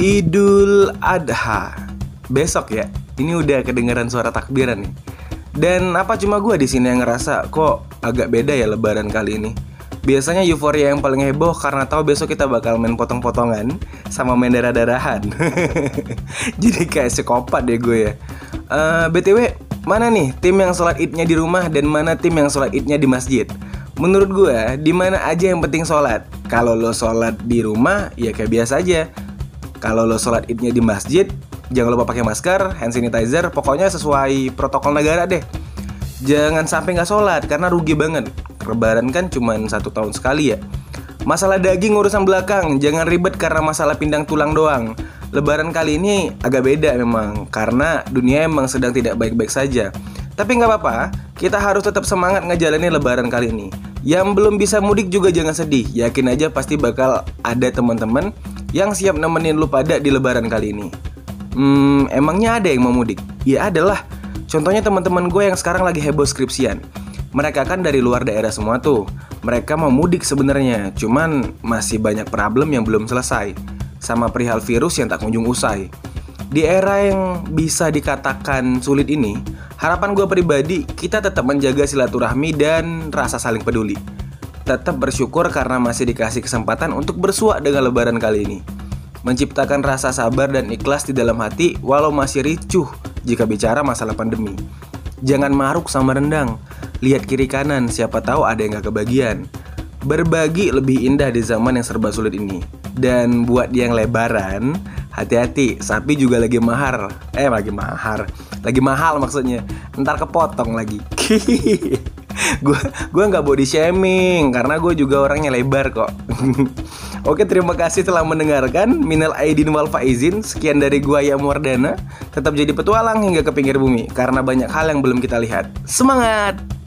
Idul Adha Besok ya Ini udah kedengaran suara takbiran nih Dan apa cuma gue di sini yang ngerasa Kok agak beda ya lebaran kali ini Biasanya euforia yang paling heboh karena tahu besok kita bakal main potong-potongan sama main darah-darahan. Jadi kayak psikopat deh gue ya. Uh, eh, BTW, mana nih tim yang sholat idnya di rumah dan mana tim yang sholat idnya di masjid? Menurut gue, di mana aja yang penting sholat. Kalau lo sholat di rumah, ya kayak biasa aja. Kalau lo sholat idnya di masjid, jangan lupa pakai masker, hand sanitizer, pokoknya sesuai protokol negara deh. Jangan sampai nggak sholat karena rugi banget. Lebaran kan cuma satu tahun sekali ya. Masalah daging urusan belakang, jangan ribet karena masalah pindang tulang doang. Lebaran kali ini agak beda memang karena dunia emang sedang tidak baik-baik saja. Tapi nggak apa-apa, kita harus tetap semangat ngejalani Lebaran kali ini. Yang belum bisa mudik juga jangan sedih, yakin aja pasti bakal ada teman-teman yang siap nemenin lu pada di lebaran kali ini. Hmm, emangnya ada yang mau mudik? Ya adalah. Contohnya teman-teman gue yang sekarang lagi heboh skripsian. Mereka kan dari luar daerah semua tuh. Mereka mau mudik sebenarnya, cuman masih banyak problem yang belum selesai. Sama perihal virus yang tak kunjung usai. Di era yang bisa dikatakan sulit ini, harapan gue pribadi kita tetap menjaga silaturahmi dan rasa saling peduli tetap bersyukur karena masih dikasih kesempatan untuk bersuak dengan lebaran kali ini. Menciptakan rasa sabar dan ikhlas di dalam hati walau masih ricuh jika bicara masalah pandemi. Jangan maruk sama rendang. Lihat kiri kanan, siapa tahu ada yang gak kebagian. Berbagi lebih indah di zaman yang serba sulit ini. Dan buat yang lebaran, hati-hati, sapi juga lagi mahar. Eh, lagi mahar. Lagi mahal maksudnya. Ntar kepotong lagi. gue gue nggak body shaming karena gue juga orangnya lebar kok. Oke terima kasih telah mendengarkan Minal Aidin wal Faizin. Sekian dari gue ya Wardana Tetap jadi petualang hingga ke pinggir bumi Karena banyak hal yang belum kita lihat. Semangat!